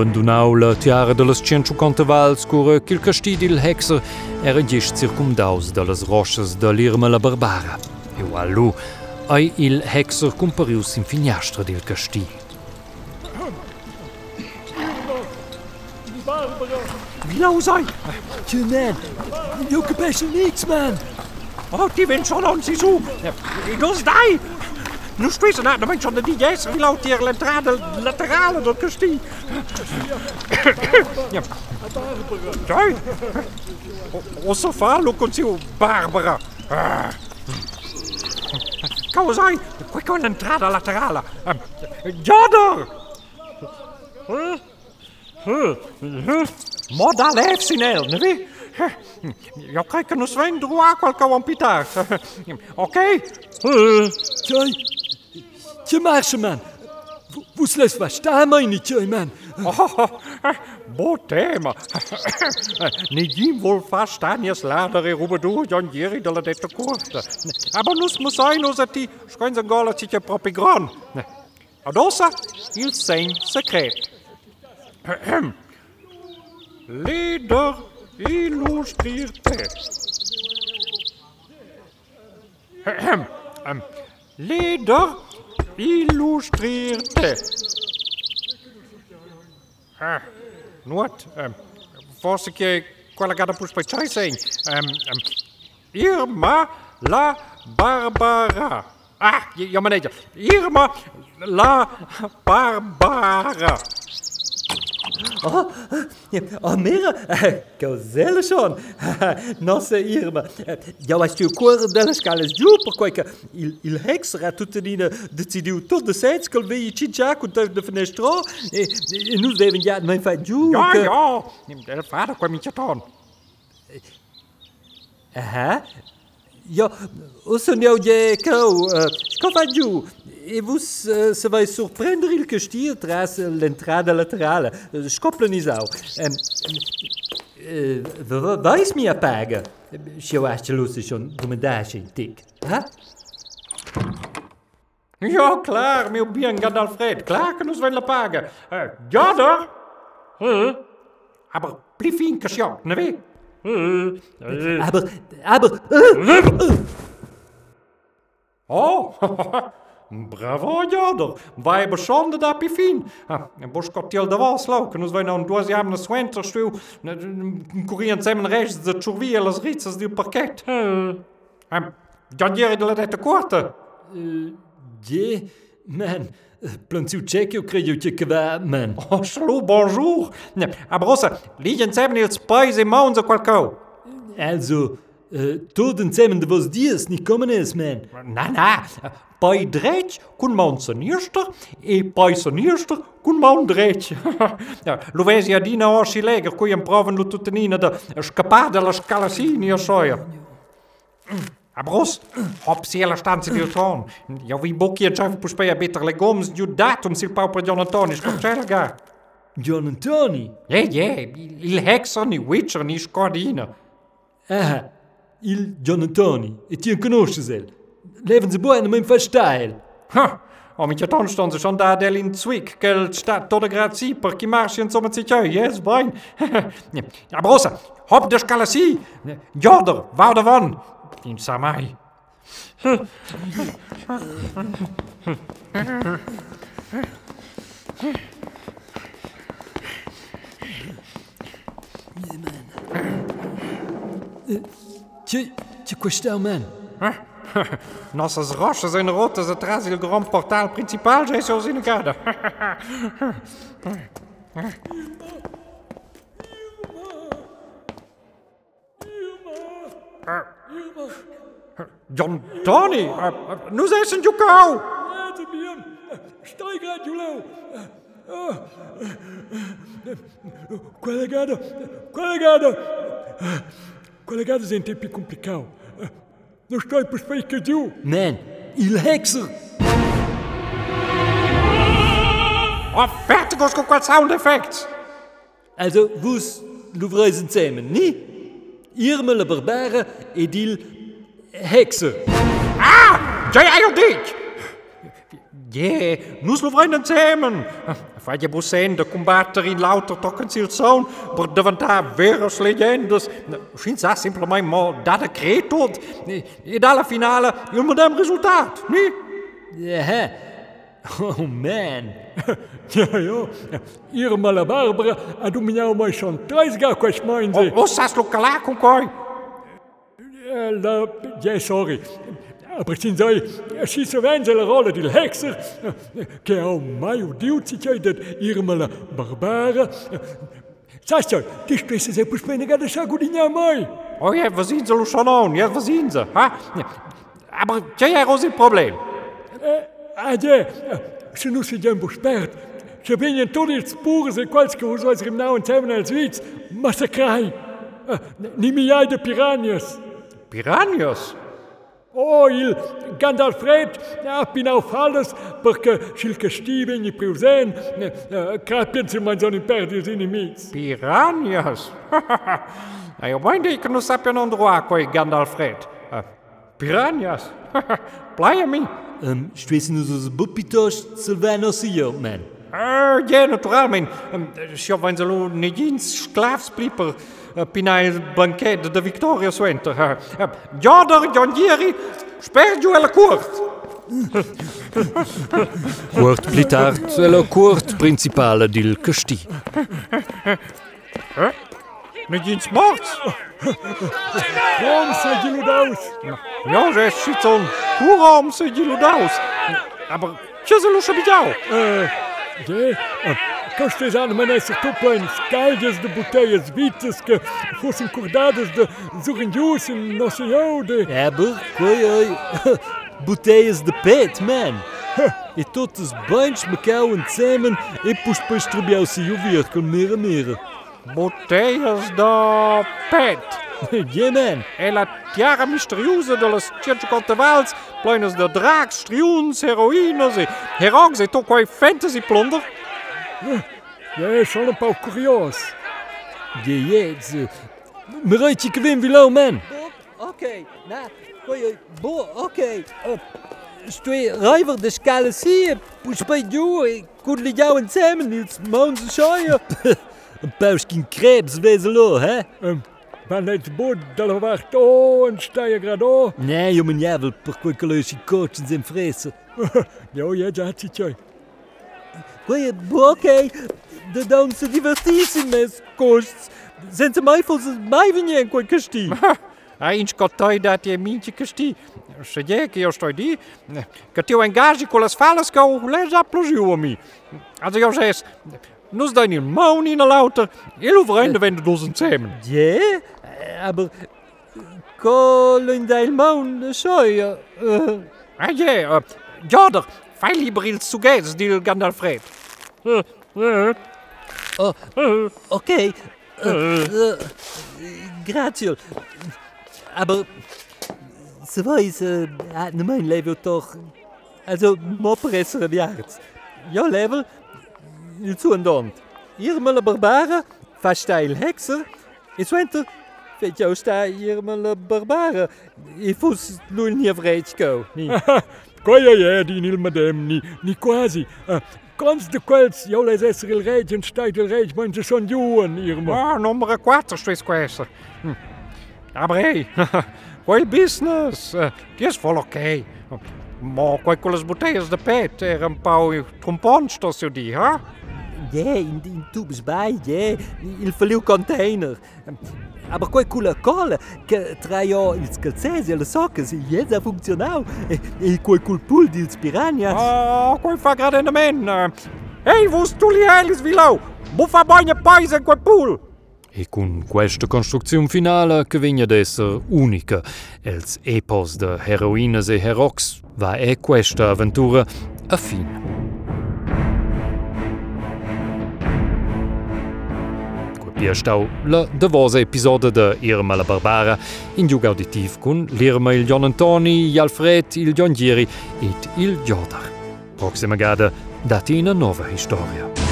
Nus bandunau la tiara de las cienciuconta vals cura ch'il castì dil Hexer era gest circumdaus de las rochas de l'Irma la Barbara. E wallu, ai il Hexer comparius in finiastra del castì. Wie nou zijn? Tje, man. Je capisce niks, man. Oh, die wint schon an si zo. Dus dai! Nu spesen na, dan ben schon de DJ's hier l'entrada laterale del castí. Ja. Dai! O so fa lo Barbara. Ah. Causa sai, qui con laterale. Jodder! Moda levsinel, ne vi? Krijg een Sven droit qualche wampitaar. Oké? Tje, tje, marche, man. Vous laisse verstaan, meine tje, man. Bo tema. Niet vol verstaan je slader e rubedu Jan Jeri de la dette corte. Aber nus muss sein us ti schoin se gola ci che propi gran. Adossa il sein secret. Leder illustrierte. Leder illustrierte. Ah, Noord, um, forse che quella gada pus per chai sein. Um, um, Irma la Barbara. Ah, ja meneer. Irma la Barbara. Oh, oh mira, cos'è schon? Nossa Irma. Ja, mas tu cor delle scale giù per quel che il, il Hexer ha tutte nina decidiu tot de sets che vi cincia con de fenestro e, e nu deven ja mein fa giù. Ja, che- ja. Der vader kwam in Chaton. Aha. Ja, o sonhou de cão, uh, fa giù. E vos uh, se vai surpreender il castillo tras l'entrada laterale. Uh, Scoplenizau. Um, uh, Weiß mir paga. Eu acho que Lúcia schon domendache tic. Ha? Ja, klaar, meu bien Gadalfred. Klaar kan ons wel pagen. Uh, ja, daar. Huh? Aber blief in kasjok, ne we? Aber, aber, uh, Oh, bravo, Joder. Wij hebben zonde dat pifin. Lopen. Dus wij nou een doosje hebben een swenter stuw. Een korean zijn rechts de als riets als die parket. Dat jere de korte. je, man. Plantsoetjekker kreeg je man. Oh, slou, bonjour. A brossa, liggen zijn in het pais e mouwen zo qualcau. Also, uh, eh, toden zijn de was dies, niet komen is, man. Na, na. Pai dreitje kun mouwen zijn eerste, e pai zijn eerste kun mouwen dreitje. ja, Luvezia dina orsi leger, kun je hem proven lututenina de scapade la scalassini, o soia. Mm. Ross, hop siela stanzi di ton. Ja, vi bocchi e già pus pei a better le goms giù datum sil pau per John Antoni, scocella ga. John and Tony. Je, je, il hexer ni witcher ni scordina. Aha, il John and Tony. E ti conosci sel. Leven ze buone mein versteil. Ha, o mi ton ston se schon da del in zwick, kel stat tot grazie per chi marsi insomma si ciao, yes, boin. Aber Rossa, hop de scalasi. Joder, wou de van. In samai. Tje, tje questão, man. Nossas rochas en rotas atrás do grande portal principal já é sozinho John Tony, nu zijn ze je kou. Laat hem Steig uit, Julo. Colegada, colegada. Colegada zijn tempi complicado. Não estou por fake you. Man, il hexer. Oh, fertigos com qual sound effects. Also, vos louvreisen zusammen, nie? Irme la barbare hexer. Ah, jij eier dik. Yeah, nu slå vrienden sammen. Fai bussen de combattere in lauter toccans il son per diventar veres legendes. Fins a simplement mo da de cretot e dalla finale il medem risultat, ni? Ja. Oh man. Ja, ja. Irma la Barbara a du miau mai schon 30 quest mein O, sie. o sas lo calà con coi? Eh, ja, sorry. Sei, si se venze la rolle del hexer, che au mai udiu si che dat Irma la Barbara. Sas jo, die spesse se pus mene gada sa gudinya mai. Oh ja, we ze lo schon on, ja, we zien ze. Ha? Aber c'è ja rosi il problem. Ah, ja, se nu se jem bespert. Se venien tot il spure se qualske hus als im nauen Themen als Witz, massacrai. Ni mi ai de piranhas. Piranhas? Oh, il Gandalfred ha pinau falles perché sil castive in preusen capien se mangiano in perdi os inimics. Piranhas? Ah, eu bem digo que não sapem onde há coi Gandalfred. Ah, Piranhas? Playa mi. Um, Stressen us os bupitos Silvano Sio, man. Ah, ja, naturalment. Se van ze lo negins sklavspliper pina il banquet de Victoria Swenter. Joder, John Gieri, spergiu e la court. Kurt pli tard è la court principale dil castì. Negins morts. Kom, se gilu daus! Ja, ze schiet on. Hoerom ze jullie daus? Aber, ce ze lo shabidiao? Ja, Costes an manesser tuplein skalges de bouteilles vites que fossen cordadas de zurinjus in nossa jode. Aber, coi oi, boteias de pet, man. E totes banhos me cauen zusammen e pus depois trabiau se o vir com mera mera. Boteias da pet. Ja, man. E la tiara misteriosa de las Tjertjekontevals, pleines de draaks, striuns, heroïnes e herogs e to quai fantasy plunder. Ja, schon een paar curios. Ja, ja, ze... Me reit je gewin willow, man. Oké, nou, bo, oké. Stoi rijver de skale zie, pus bij jou, kudli jou en samen, maunze scheuer. Een pauskin krebs wezelo, hè? Um, ben het boot dat wacht, oh, en sta je grad oh. Nee, jongen javel, per quel colossi coach in zijn fressen. Jo, ja, dat zit. Goeie, oké, de dan se divertissime, mes kosts. Zijn ze mij ze mij venien, quel casti. A inch cotai dat je mintje casti. Se je che io sto di, che ti ho engaggi con las falas che ho les applausiu a mi. Also io ses, nus dein il maun in a lauter, e lo vrende wende dus en zemen. Ja, aber... Kolin deil scheuer. Ah je, uh, joder, fai lieber il suges dil Gandalfred. Okay, äh, äh, grazie. Aber... Äh, hat ne mein Level doch... Also, moppresser im Jarz. Ja, Level, zu en dont. Irma la barbara, fa sta il hexer, e suenter, fet jou sta Irma la barbara. E fus lui nie vreed go, ni. Goeie, ja, die niet met hem, niet, niet quasi. Kwels, jou les esser il rege en stijt il rege, men ze son juwen, Irma. Ah, numero 4 steeds questo. Hm. Aber hey, quel business, die is vol ok. Ma quei con bottiglie de pet era un po' trompons su di, ha? Ja, in, in tubes bij, ja, il verliu container. Aber quei cula cola, che tra io il scalzesi e le soccas, jetzt ha funzionau. E, e quei cul pool di piranhas. Oh, quei fa grade in men. Uh, hey, wo tu li elis vilau? Buffa bagna paese in quel pool. E con questa costruzione finale che vigna d'essere unica, els epos de heroines e herox, va è questa avventura a fine. Pierstau la davosa episode de Irma la Barbara in giug auditiv con l'Irma il John Antoni, Alfred il John Gieri et il Jodar. Proxima gada dati una nova historia.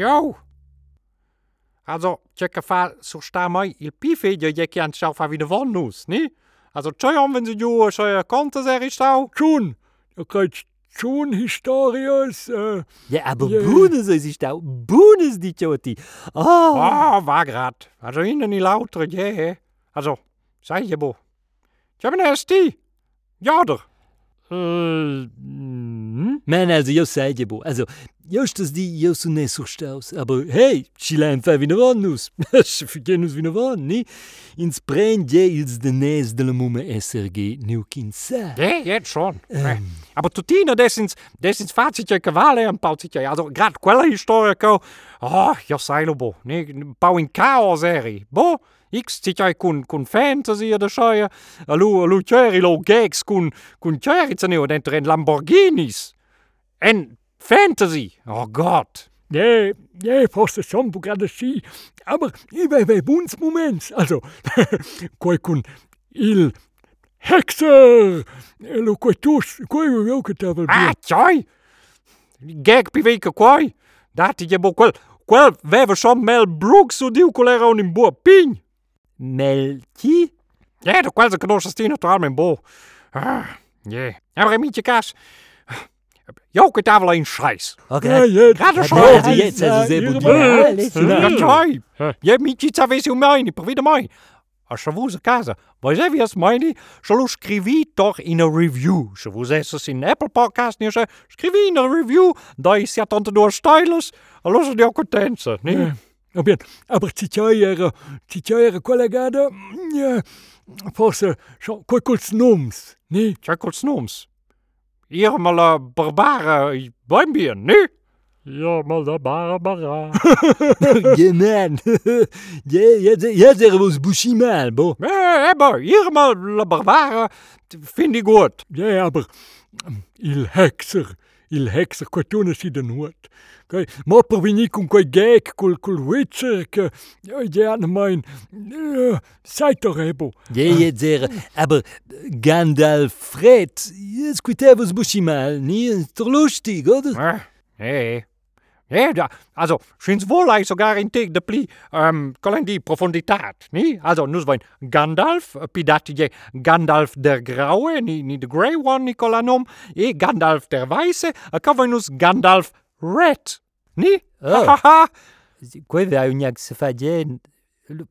Jo! Also, tjekka fa så sta mai il pifedio je kan sjau fa wieder von nus, ni? Also, tjoj om wenn sie jo sjoj konta ser ich stau. Schon, da kriegst schon Historias. Äh, Ja, aber Ja. Bunes is ich da. Bunes die Joti. Oh. Ah, war grad. Also, innen i lauter, je. Also, sei je bo. Tja, men erst die. Ja, der. Äh, hm? Man, also, jo sei je bo. Also, justus die jo so ne so staus. Aber hey, ci lein fa vina van nus. Figen nus vina van, ni? Ins brand je ils de nes de la mumme SRG nu kin sa. Je, jetzt schon. Eh. Aber tutina, desins, desins facitje cavale un pautitje. Also, grad quella historico. Oh, jo sei lo bo. Ne, pau in chaos eri. Bo, X zitjai kun, kun fantasy de scheie. Alu, alu cherry lo gags kun, kun cherry zaneo dentro en Lamborghinis. En fantasy. Oh Gott. nee, nee, fast schon gerade schi. Aber ich bei bei buns Moments. Also, koi kun il Hexer. Lo koi tus, koi ook het wel Ah, tjoi. Gag piveke quai. Dat je bo quel, quel veve som Mel Brooks su diu colera un in boa pign. Mel ki? Ja, de quasi conosce stino tra in bo. Ah, ja. Aber mietje kas. Jo, ke tavela in scheiß. Okay. Ja, jetzt. Gerade Ja, schon. also jetzt, also sehr hier gut. mal. Ja, alles Ja, klar. tjoi. Je mietje savesi u meini, per vida mai. Als je casa, voi zevi as meini, shall scrivi toch in a review. Se vous esses in Apple Podcast nie se, scrivi in a review, da is ja tante door stylus, allo di ook contense, Ja, nee? bien. Aber titjaiere, titjaiere collegada, ja, forse, schon kuls noms, nee? Noems. Hier mal a barbare baimbien, nee? Ja, mal da Barbara. Ja, man. Ja, ja, ja, zeggen we ons bushi mal, bo. Eh, aber hier mal la barbare, vind ik goed. Ja, aber ähm, il hexer, il hexer, koi tuna si den hut. Koi, ma per vini kun koi gek, kul kul witcher, ke, ja, ja, na mein, ja, sei doch ebo. Ja, ja, zeggen. Aber Gandalf Fred, ja, squite was bushi mal, nie? Ist doch lustig, oder? Eh, nee. Ja, da, also, schins wohl ei sogar in teg de pli, um, collen di profunditat, ni? Also, nus voin Gandalf, pidat je Gandalf der Graue, ni, ni de Grey One, ni colanom, e Gandalf der Weiße, a ca nus Gandalf Red, ni? Oh. Ha, ha, ha. Quei vea uniac se fa gen,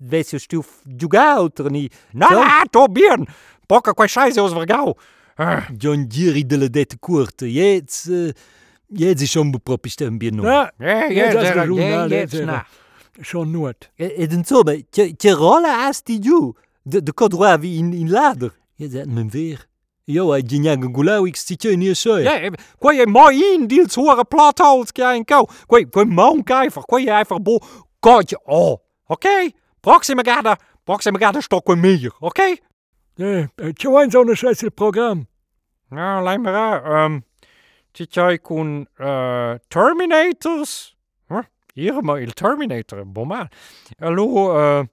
vesi stuf giugauter, ni? Na, so? na, to bien, poca quai scheise e os vergau. Uh. John Giri de la dette courte, Jetzt, Uh, jetzt ist schon beproppist ein Bier noch. Ja, ja, Ja, ja, ja, na. schon not. E den zobe, che rolla asti giù. De, de kodroa vi in, in lader. Je zet men weer. Jo, hij ginjaga gulau ik stitje in je soja. Ja, eh, quai è mai in dil suore platholz che hai in kau. Quai, quai maun kaifer, quai è einfach bo kodje oh. Ok? Proxima gada, proxima gada sto quai meer, ok? Ja, tja, ein so ne scheiße Programm. Ja, lein mir a, um, titjai kun uh, Terminators. Huh? Hier ma il Terminator, bomma. Allo, uh,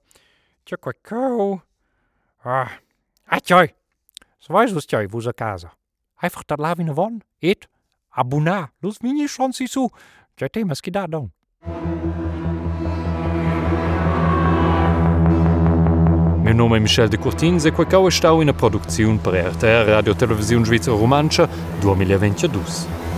quai kau. Ah, was tjai, wo sa casa. Einfach dat lavine von, et, abuna. Lus vini schon si su. Tjai temas ki da don. Meu nome é Michel de Curtins e quei estau ina produziun per RTR Radio Televisiun Svizra Romantscha 2022.